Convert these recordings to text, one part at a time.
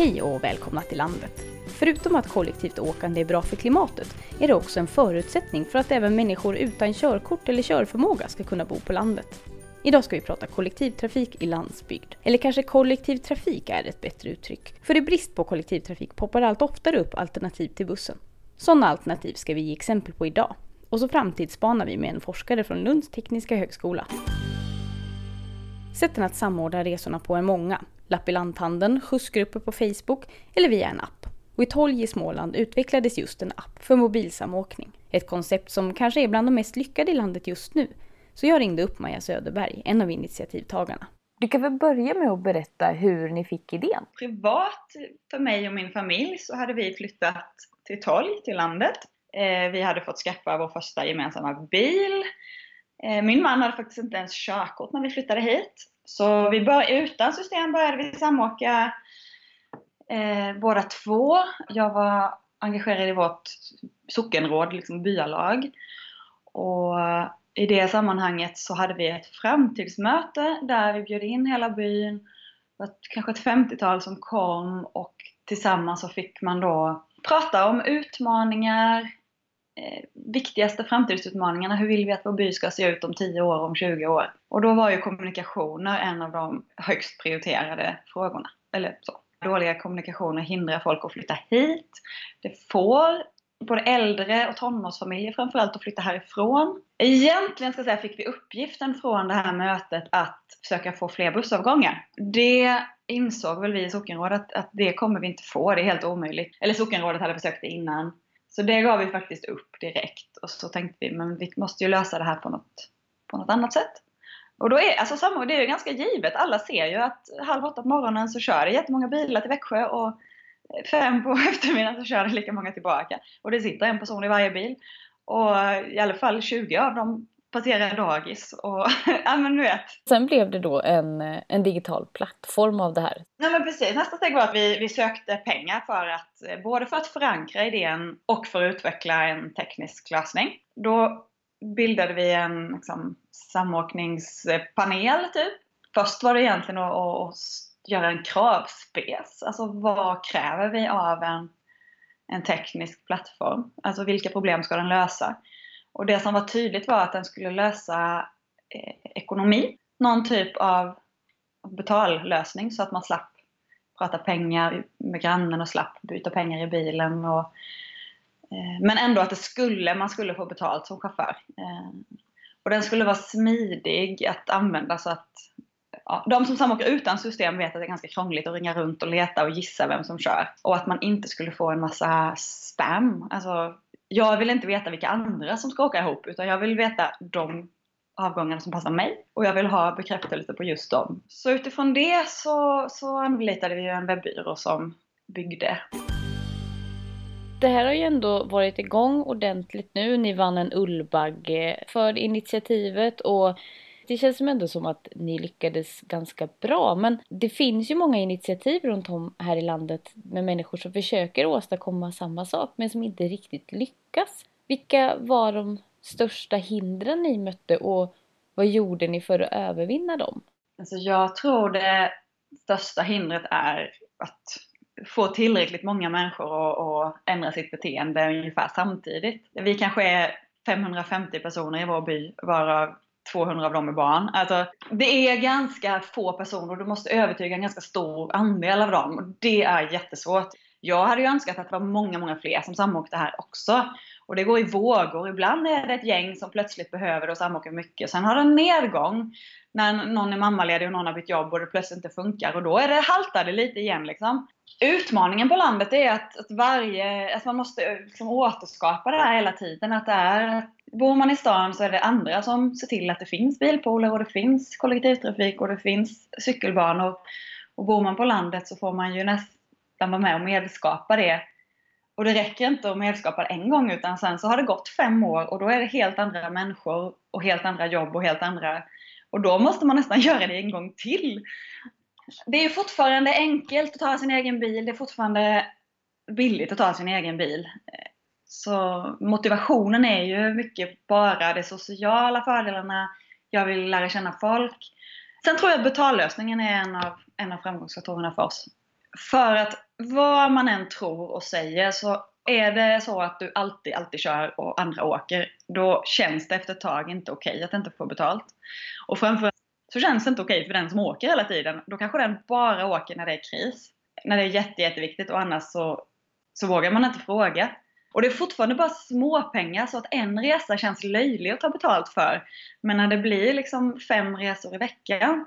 Hej och välkomna till landet! Förutom att kollektivt åkande är bra för klimatet är det också en förutsättning för att även människor utan körkort eller körförmåga ska kunna bo på landet. Idag ska vi prata kollektivtrafik i landsbygd. Eller kanske kollektivtrafik är ett bättre uttryck. För i brist på kollektivtrafik poppar allt oftare upp alternativ till bussen. Sådana alternativ ska vi ge exempel på idag. Och så framtidsspanar vi med en forskare från Lunds tekniska högskola. Sätten att samordna resorna på är många. Lapp i lanthandeln, skjutsgrupper på Facebook eller via en app. Och i Tolj i Småland utvecklades just en app för mobilsamåkning. Ett koncept som kanske är bland de mest lyckade i landet just nu. Så jag ringde upp Maja Söderberg, en av initiativtagarna. Du kan väl börja med att berätta hur ni fick idén? Privat, för mig och min familj, så hade vi flyttat till Tolj, till landet. Eh, vi hade fått skaffa vår första gemensamma bil. Eh, min man hade faktiskt inte ens körkort när vi flyttade hit. Så vi bör, utan system började vi samåka eh, båda två. Jag var engagerad i vårt sockenråd, liksom byalag. Och i det sammanhanget så hade vi ett framtidsmöte där vi bjöd in hela byn. Det var kanske ett 50-tal som kom och tillsammans så fick man då prata om utmaningar, Eh, viktigaste framtidsutmaningarna. Hur vill vi att vår by ska se ut om 10 år, om 20 år? Och då var ju kommunikationer en av de högst prioriterade frågorna. Eller så. Dåliga kommunikationer hindrar folk att flytta hit. Det får både äldre och tonårsfamiljer framförallt att flytta härifrån. Egentligen ska säga, fick vi uppgiften från det här mötet att försöka få fler bussavgångar. Det insåg väl vi i sockenrådet att, att det kommer vi inte få, det är helt omöjligt. Eller sockenrådet hade försökt det innan. Så det gav vi faktiskt upp direkt och så tänkte vi men vi måste ju lösa det här på något, på något annat sätt. Och då är, alltså, samma, det är ju ganska givet, alla ser ju att halv åtta på morgonen så kör det jättemånga bilar till Växjö och fem på eftermiddagen så kör det lika många tillbaka. Och det sitter en person i varje bil. Och i alla fall 20 av dem passerar dagis och ja men du vet. Sen blev det då en, en digital plattform av det här. Nej men precis, nästa steg var att vi, vi sökte pengar för att både för att förankra idén och för att utveckla en teknisk lösning. Då bildade vi en liksom, samåkningspanel typ. Först var det egentligen att, att göra en kravspec. Alltså vad kräver vi av en, en teknisk plattform? Alltså vilka problem ska den lösa? Och det som var tydligt var att den skulle lösa eh, ekonomi. Någon typ av betallösning så att man slapp prata pengar med grannen och slapp byta pengar i bilen. Och, eh, men ändå att det skulle, man skulle få betalt som chaufför. Eh, och den skulle vara smidig att använda så att ja, de som samåker utan system vet att det är ganska krångligt att ringa runt och leta och gissa vem som kör. Och att man inte skulle få en massa spam. Alltså, jag vill inte veta vilka andra som ska åka ihop utan jag vill veta de avgångarna som passar mig och jag vill ha bekräftelse på just dem. Så utifrån det så, så anlitade vi en webbyrå som byggde. Det här har ju ändå varit igång ordentligt nu. Ni vann en Ullbagge för initiativet och det känns som ändå som att ni lyckades ganska bra. Men det finns ju många initiativ runt om här i landet med människor som försöker åstadkomma samma sak men som inte riktigt lyckas. Vilka var de största hindren ni mötte och vad gjorde ni för att övervinna dem? Alltså jag tror det största hindret är att få tillräckligt många människor att ändra sitt beteende ungefär samtidigt. Vi kanske är 550 personer i vår by varav 200 av dem är barn. Alltså, det är ganska få personer och du måste övertyga en ganska stor andel av dem. Och det är jättesvårt. Jag hade ju önskat att det var många, många fler som samåkte här också. Och det går i vågor. Ibland är det ett gäng som plötsligt behöver det och samåker mycket. Sen har det en nedgång när någon är mammaledig och någon har bytt jobb och det plötsligt inte funkar. Och då är det, haltar det lite igen liksom. Utmaningen på landet är att, att varje, att man måste liksom återskapa det här hela tiden. Att det är, bor man i stan så är det andra som ser till att det finns bilpooler och det finns kollektivtrafik och det finns cykelbanor. Och bor man på landet så får man ju nästan vara med och medskapa det. Och det räcker inte att medskapa en gång utan sen så har det gått fem år och då är det helt andra människor och helt andra jobb och helt andra och då måste man nästan göra det en gång till. Det är fortfarande enkelt att ta sin egen bil. Det är fortfarande billigt att ta sin egen bil. Så motivationen är ju mycket bara de sociala fördelarna. Jag vill lära känna folk. Sen tror jag att betallösningen är en av, en av framgångsfaktorerna för oss. För att vad man än tror och säger så är det så att du alltid, alltid kör och andra åker, då känns det efter ett tag inte okej okay att inte få betalt. Och framförallt så känns det inte okej okay för den som åker hela tiden. Då kanske den bara åker när det är kris. När det är jätte, jätteviktigt och annars så, så vågar man inte fråga. Och det är fortfarande bara småpengar så att en resa känns löjlig att ta betalt för. Men när det blir liksom fem resor i veckan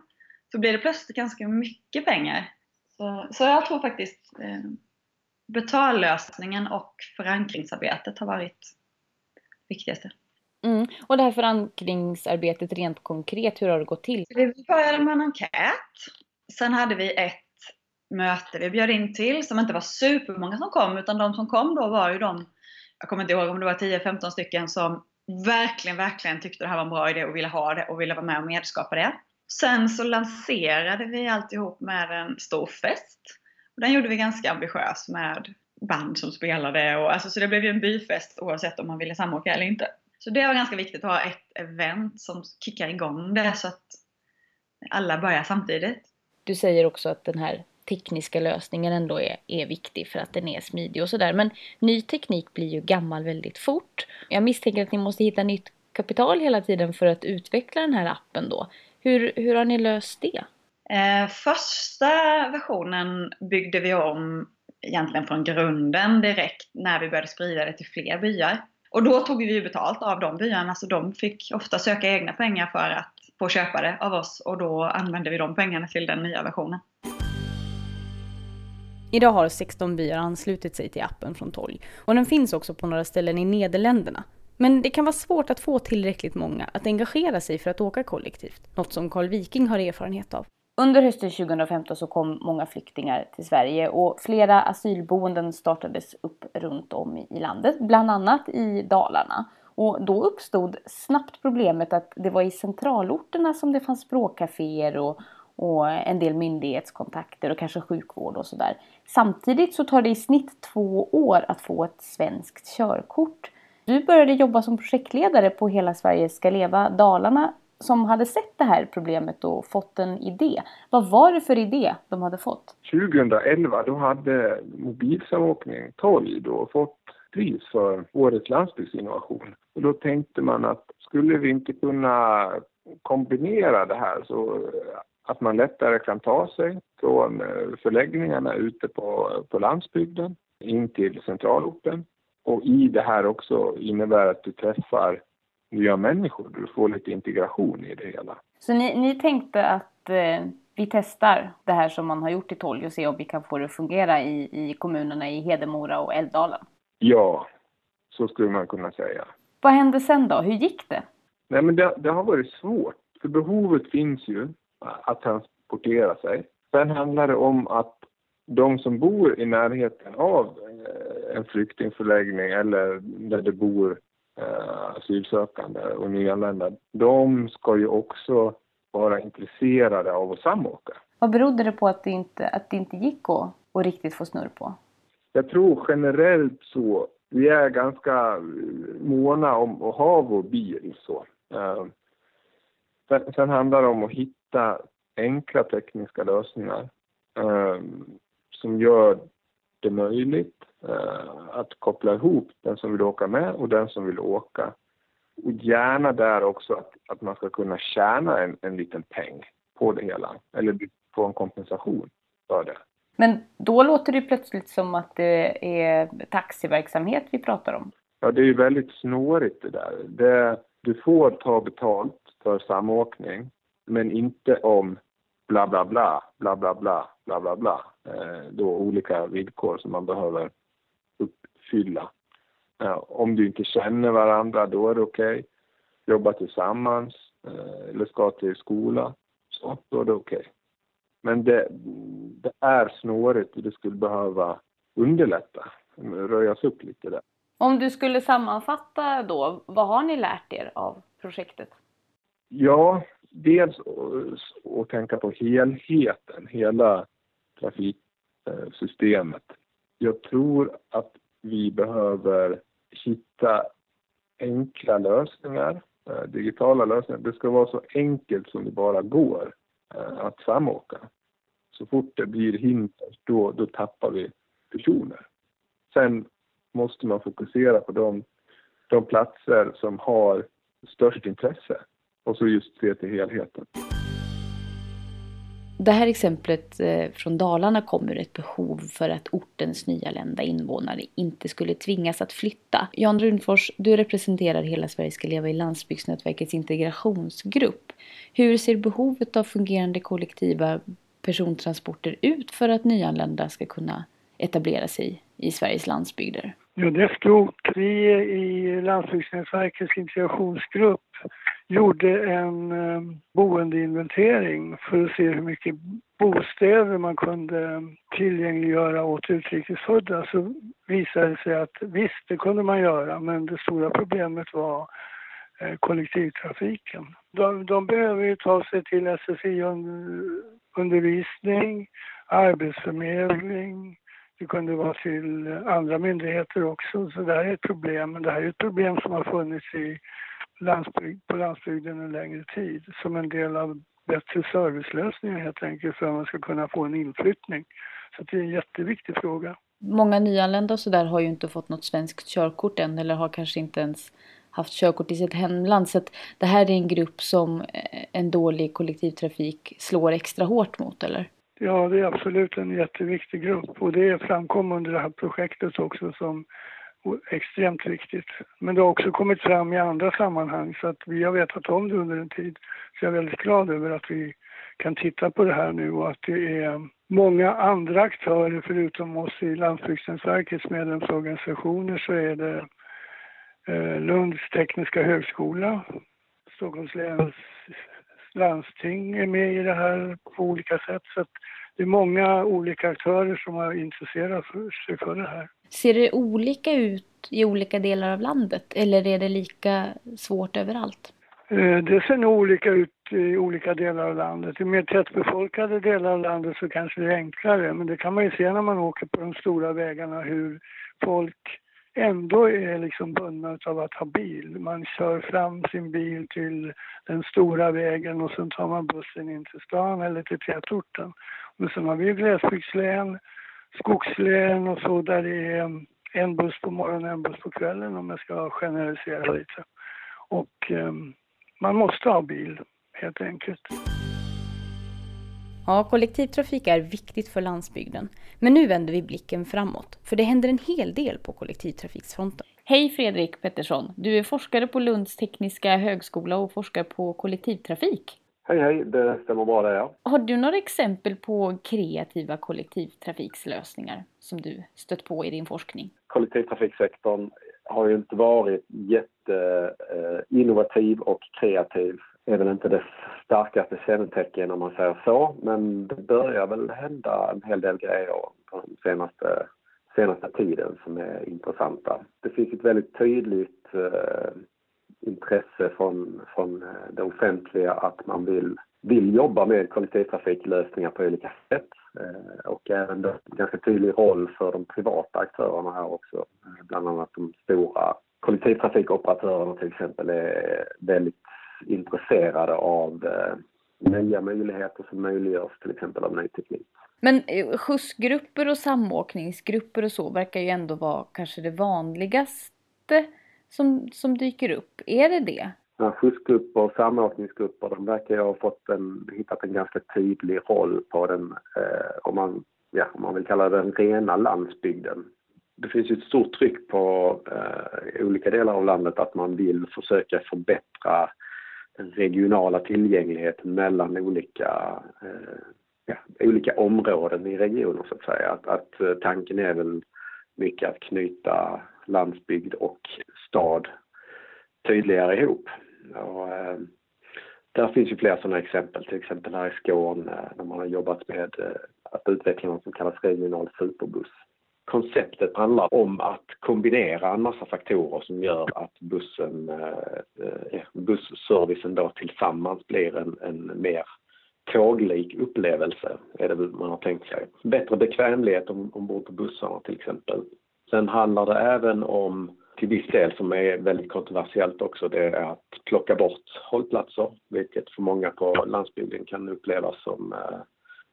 så blir det plötsligt ganska mycket pengar. Så, så jag tror faktiskt eh, betallösningen och förankringsarbetet har varit viktigaste. Mm. Och det här förankringsarbetet rent konkret, hur har det gått till? Vi började med en enkät. Sen hade vi ett möte vi bjöd in till som inte var supermånga som kom utan de som kom då var ju de, jag kommer inte ihåg om det var 10-15 stycken som verkligen, verkligen tyckte det här var en bra idé och ville ha det och ville vara med och medskapa det. Sen så lanserade vi alltihop med en stor fest. Och den gjorde vi ganska ambitiös med band som spelade. Och, alltså, så det blev ju en byfest oavsett om man ville samåka eller inte. Så det var ganska viktigt att ha ett event som kickar igång det så att alla börjar samtidigt. Du säger också att den här tekniska lösningen ändå är, är viktig för att den är smidig och sådär. Men ny teknik blir ju gammal väldigt fort. Jag misstänker att ni måste hitta nytt kapital hela tiden för att utveckla den här appen då. Hur, hur har ni löst det? Eh, första versionen byggde vi om egentligen från grunden direkt när vi började sprida det till fler byar. Och då tog vi ju betalt av de byarna så de fick ofta söka egna pengar för att få köpa det av oss och då använde vi de pengarna till den nya versionen. Idag har 16 byar anslutit sig till appen från Tolg och den finns också på några ställen i Nederländerna. Men det kan vara svårt att få tillräckligt många att engagera sig för att åka kollektivt, något som Carl Viking har erfarenhet av. Under hösten 2015 så kom många flyktingar till Sverige och flera asylboenden startades upp runt om i landet, bland annat i Dalarna. Och då uppstod snabbt problemet att det var i centralorterna som det fanns språkcaféer och, och en del myndighetskontakter och kanske sjukvård och sådär. Samtidigt så tar det i snitt två år att få ett svenskt körkort. Du började jobba som projektledare på Hela Sverige ska leva Dalarna som hade sett det här problemet och fått en idé. Vad var det för idé de hade fått? 2011 då hade mobilsamåkning 12 då fått pris för årets landsbygdsinnovation. Och då tänkte man att skulle vi inte kunna kombinera det här så att man lättare kan ta sig från förläggningarna ute på, på landsbygden in till centralorten. Och i det här också innebär att du träffar nya människor. Du får lite integration i det hela. Så ni, ni tänkte att eh, vi testar det här som man har gjort i Tolg och ser om vi kan få det att fungera i, i kommunerna i Hedemora och Älvdalen? Ja, så skulle man kunna säga. Vad hände sen då? Hur gick det? Nej, men det, det har varit svårt. För behovet finns ju att transportera sig. Sen handlar det om att de som bor i närheten av en flyktingförläggning eller där det bor eh, asylsökande och nyanlända, de ska ju också vara intresserade av att samåka. Vad berodde det på att det inte, att det inte gick att, att riktigt få snurr på? Jag tror generellt så, vi är ganska måna om att ha vår bil så. Eh, sen, sen handlar det om att hitta enkla tekniska lösningar eh, som gör det möjligt eh, att koppla ihop den som vill åka med och den som vill åka. Och gärna där också att, att man ska kunna tjäna en, en liten peng på det hela, eller få en kompensation för det. Men då låter det plötsligt som att det är taxiverksamhet vi pratar om. Ja, det är ju väldigt snårigt det där. Det, du får ta betalt för samåkning, men inte om bla bla bla, bla bla bla, bla bla bla. Eh, då olika villkor som man behöver uppfylla. Eh, om du inte känner varandra, då är det okej. Okay. Jobba tillsammans eh, eller ska till skola, så, då är det okej. Okay. Men det, det är snårigt och det skulle behöva underlätta, röjas upp lite där. Om du skulle sammanfatta då, vad har ni lärt er av projektet? Ja, dels att tänka på helheten, hela trafiksystemet. Jag tror att vi behöver hitta enkla lösningar, eh, digitala lösningar. Det ska vara så enkelt som det bara går eh, att samåka. Så fort det blir hinder, då, då tappar vi personer. Sen måste man fokusera på de, de platser som har störst intresse och så just se till helheten. Det här exemplet eh, från Dalarna kommer ur ett behov för att ortens nyanlända invånare inte skulle tvingas att flytta. Jan Runfors, du representerar Hela Sverige ska leva i landsbygdsnätverkets integrationsgrupp. Hur ser behovet av fungerande kollektiva persontransporter ut för att nyanlända ska kunna etablera sig i Sveriges landsbygder? Ja, det är stort. Vi i Landsbygdsnätverkets integrationsgrupp gjorde en eh, boendeinventering för att se hur mycket bostäder man kunde tillgängliggöra åt utrikesfödda så visade det sig att visst, det kunde man göra men det stora problemet var eh, kollektivtrafiken. De, de behöver ju ta sig till SFI-undervisning, arbetsförmedling, det kunde vara till andra myndigheter också. Så det här är ett problem. Men det här är ett problem som har funnits i landsbygd, på landsbygden en längre tid som en del av bättre servicelösningar helt enkelt för att man ska kunna få en inflyttning. Så det är en jätteviktig fråga. Många nyanlända och sådär har ju inte fått något svenskt körkort än eller har kanske inte ens haft körkort i sitt hemland. Så att det här är en grupp som eh, en dålig kollektivtrafik slår extra hårt mot, eller? Ja, det är absolut en jätteviktig grupp och det framkom under det här projektet också som extremt viktigt. Men det har också kommit fram i andra sammanhang så att vi har vetat om det under en tid. Så jag är väldigt glad över att vi kan titta på det här nu och att det är många andra aktörer förutom oss i Landsbygdsnätverkets medlemsorganisationer så är det eh, Lunds tekniska högskola, Stockholms läns landsting är med i det här på olika sätt. Så det är många olika aktörer som har intresserat sig för det här. Ser det olika ut i olika delar av landet eller är det lika svårt överallt? Eh, det ser nog olika ut i olika delar av landet. I mer tättbefolkade delar av landet så kanske det är enklare. Men det kan man ju se när man åker på de stora vägarna hur folk ändå är liksom bundna av att ha bil. Man kör fram sin bil till den stora vägen och sen tar man bussen in till stan eller till tätorten. Men sen har vi glesbygdslän, skogslän och så där det är en buss på morgonen och en buss på kvällen om jag ska generalisera lite. Och eh, man måste ha bil helt enkelt. Ja, kollektivtrafik är viktigt för landsbygden. Men nu vänder vi blicken framåt, för det händer en hel del på kollektivtrafiksfronten. Hej Fredrik Pettersson! Du är forskare på Lunds tekniska högskola och forskar på kollektivtrafik. Hej hej, det stämmer bra det ja. Har du några exempel på kreativa kollektivtrafikslösningar som du stött på i din forskning? Kollektivtrafiksektorn har ju inte varit jätteinnovativ och kreativ är väl inte det starkaste kännetecken om man säger så. Men det börjar väl hända en hel del grejer på den senaste, senaste tiden som är intressanta. Det finns ett väldigt tydligt eh, intresse från, från eh, det offentliga att man vill, vill jobba med kollektivtrafiklösningar på olika sätt. Eh, och även då, en ganska tydlig roll för de privata aktörerna här också. Eh, bland annat de stora kollektivtrafikoperatörerna till exempel är väldigt intresserade av eh, nya möjligheter som möjliggörs till exempel av ny teknik. Men eh, skjutsgrupper och samåkningsgrupper och så verkar ju ändå vara kanske det vanligaste som, som dyker upp. Är det det? Ja, skjutsgrupper och samåkningsgrupper de verkar ju ha fått en, hittat en ganska tydlig roll på den, eh, om, man, ja, om man vill kalla den rena landsbygden. Det finns ju ett stort tryck på eh, olika delar av landet att man vill försöka förbättra den regionala tillgängligheten mellan olika, eh, ja, olika områden i regionen så att säga. Att, att eh, tanken är väl mycket att knyta landsbygd och stad tydligare ihop. Och, eh, där finns ju flera sådana exempel, till exempel här i Skåne eh, där man har jobbat med eh, att utveckla något som kallas regional superbuss konceptet handlar om att kombinera en massa faktorer som gör att bussen, eh, eh busservicen då tillsammans blir en, en mer tåglik upplevelse, är det man har tänkt sig. Bättre bekvämlighet ombord på bussarna till exempel. Sen handlar det även om, till viss del som är väldigt kontroversiellt också, det är att plocka bort hållplatser, vilket för många på landsbygden kan upplevas som eh,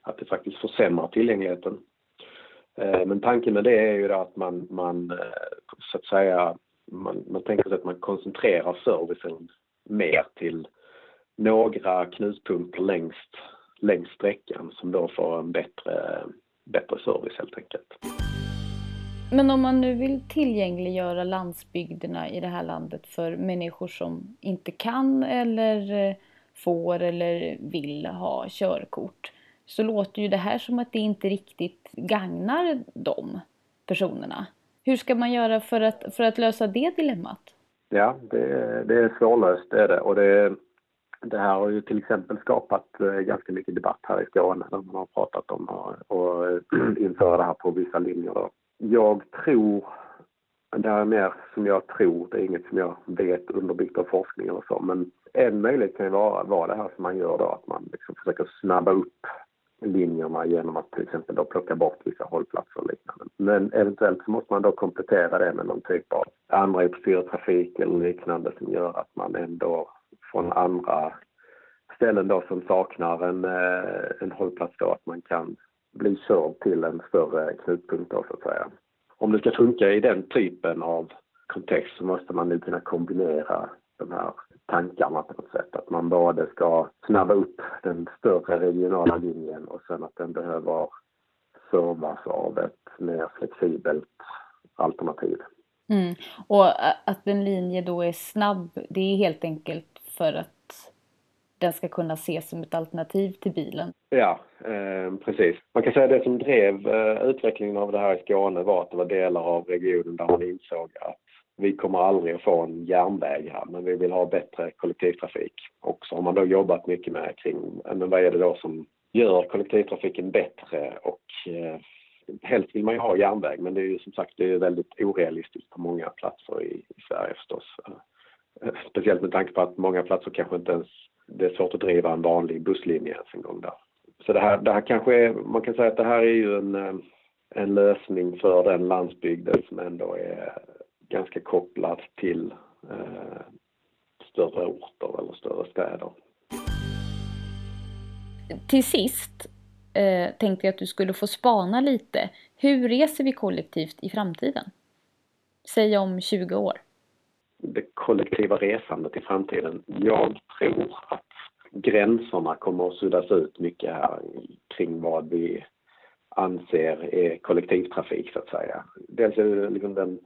att det faktiskt försämrar tillgängligheten. Eh, men tanken med det är ju att man, man eh, så att säga, man, man tänker sig att man koncentrerar servicen mer till några knutpunkter längst, längs sträckan som då får en bättre, bättre service helt enkelt. Men om man nu vill tillgängliggöra landsbygderna i det här landet för människor som inte kan eller eh, får eller vill ha körkort så låter ju det här som att det inte riktigt gagnar de personerna. Hur ska man göra för att, för att lösa det dilemmat? Ja, det, det är svårlöst det är det. Och det, det här har ju till exempel skapat eh, ganska mycket debatt här i Skåne där man har pratat om att införa det här på vissa linjer. Då. Jag tror, det här är mer som jag tror, det är inget som jag vet underbyggt av forskning eller så, men en möjlighet kan ju vara, vara det här som man gör då, att man liksom försöker snabba upp linjerna genom att till exempel då plocka bort vissa hållplatser och liknande. Men eventuellt så måste man då komplettera det med någon typ av andra trafik eller liknande som gör att man ändå från andra ställen då som saknar en, eh, en hållplats då att man kan bli körd till en större knutpunkt då så att säga. Om det ska funka i den typen av kontext så måste man nu kunna kombinera de här tankarna på något sätt. Att man både ska snabba upp den större regionala linjen och sen att den behöver servas av ett mer flexibelt alternativ. Mm. Och att en linje då är snabb, det är helt enkelt för att den ska kunna ses som ett alternativ till bilen. Ja, eh, precis. Man kan säga att det som drev eh, utvecklingen av det här i Skåne var att det var delar av regionen där man insåg att vi kommer aldrig att få en järnväg här, men vi vill ha bättre kollektivtrafik. Och så har man då jobbat mycket med kring, men vad är det då som gör kollektivtrafiken bättre och eh, helst vill man ju ha järnväg, men det är ju som sagt det är väldigt orealistiskt på många platser i, i Sverige förstås. Eh, speciellt med tanke på att många platser kanske inte ens, det är svårt att driva en vanlig busslinje ens en gång där. Så det här, det här kanske är, man kan säga att det här är ju en, eh, en lösning för den landsbygden som ändå är ganska kopplad till eh, större orter eller större städer. Till sist eh, tänkte jag att du skulle få spana lite. Hur reser vi kollektivt i framtiden? Säg om 20 år. Det kollektiva resandet i framtiden. Jag tror att gränserna kommer att suddas ut mycket här kring vad vi anser är kollektivtrafik så att säga. Dels är det liksom den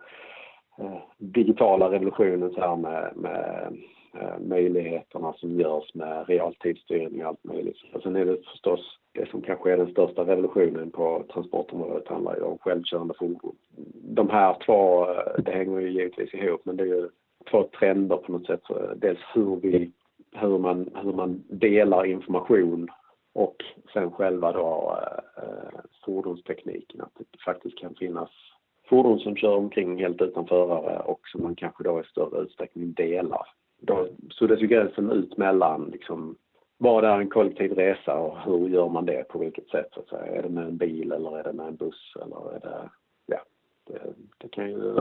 Eh, digitala revolutionen så här med, med eh, möjligheterna som görs med realtidsstyrning och allt möjligt. Och sen är det förstås det som kanske är den största revolutionen på transportområdet handlar ju om självkörande fordon. De här två, eh, det hänger ju givetvis ihop men det är ju två trender på något sätt. Dels hur vi, hur man, hur man delar information och sen själva då eh, fordonstekniken, att det faktiskt kan finnas fordon som kör omkring helt utan förare och som man kanske då i större utsträckning delar. Då suddas ju gränsen ut mellan liksom, vad är en kollektiv resa och hur gör man det på vilket sätt så att säga. Är det med en bil eller är det med en buss eller är det, ja, det, det kan ju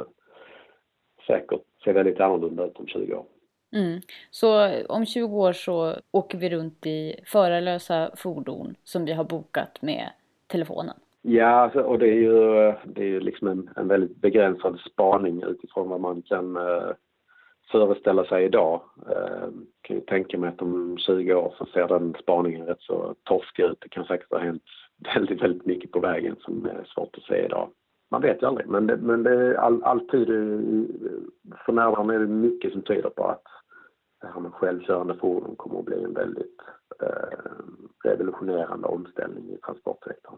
säkert se väldigt annorlunda ut om 20 år. Mm. Så om 20 år så åker vi runt i förarlösa fordon som vi har bokat med telefonen? Ja, alltså, och det är ju, det är ju liksom en, en väldigt begränsad spaning utifrån vad man kan eh, föreställa sig idag. Eh, kan ju tänka mig att om 20 år så ser den spaningen rätt så torskig ut. Det kan säkert ha hänt väldigt, väldigt mycket på vägen som är svårt att se idag. Man vet ju aldrig, men det, men det all, alltid, eh, för närvarande är det mycket som tyder på att det här med självkörande fordon kommer att bli en väldigt eh, revolutionerande omställning i transportsektorn.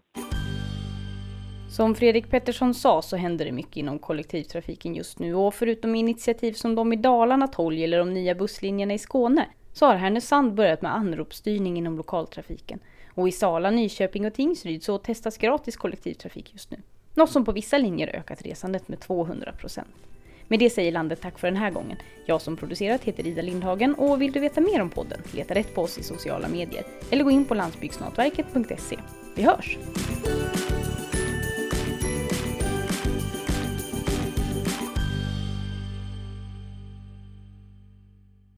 Som Fredrik Pettersson sa så händer det mycket inom kollektivtrafiken just nu och förutom initiativ som de i Dalarna 12 eller de nya busslinjerna i Skåne så har Härnösand börjat med anropsstyrning inom lokaltrafiken. Och i Sala, Nyköping och Tingsryd så testas gratis kollektivtrafik just nu. Något som på vissa linjer ökat resandet med 200% Med det säger landet tack för den här gången. Jag som producerat heter Ida Lindhagen och vill du veta mer om podden, leta rätt på oss i sociala medier eller gå in på landsbygdsnätverket.se. Vi hörs!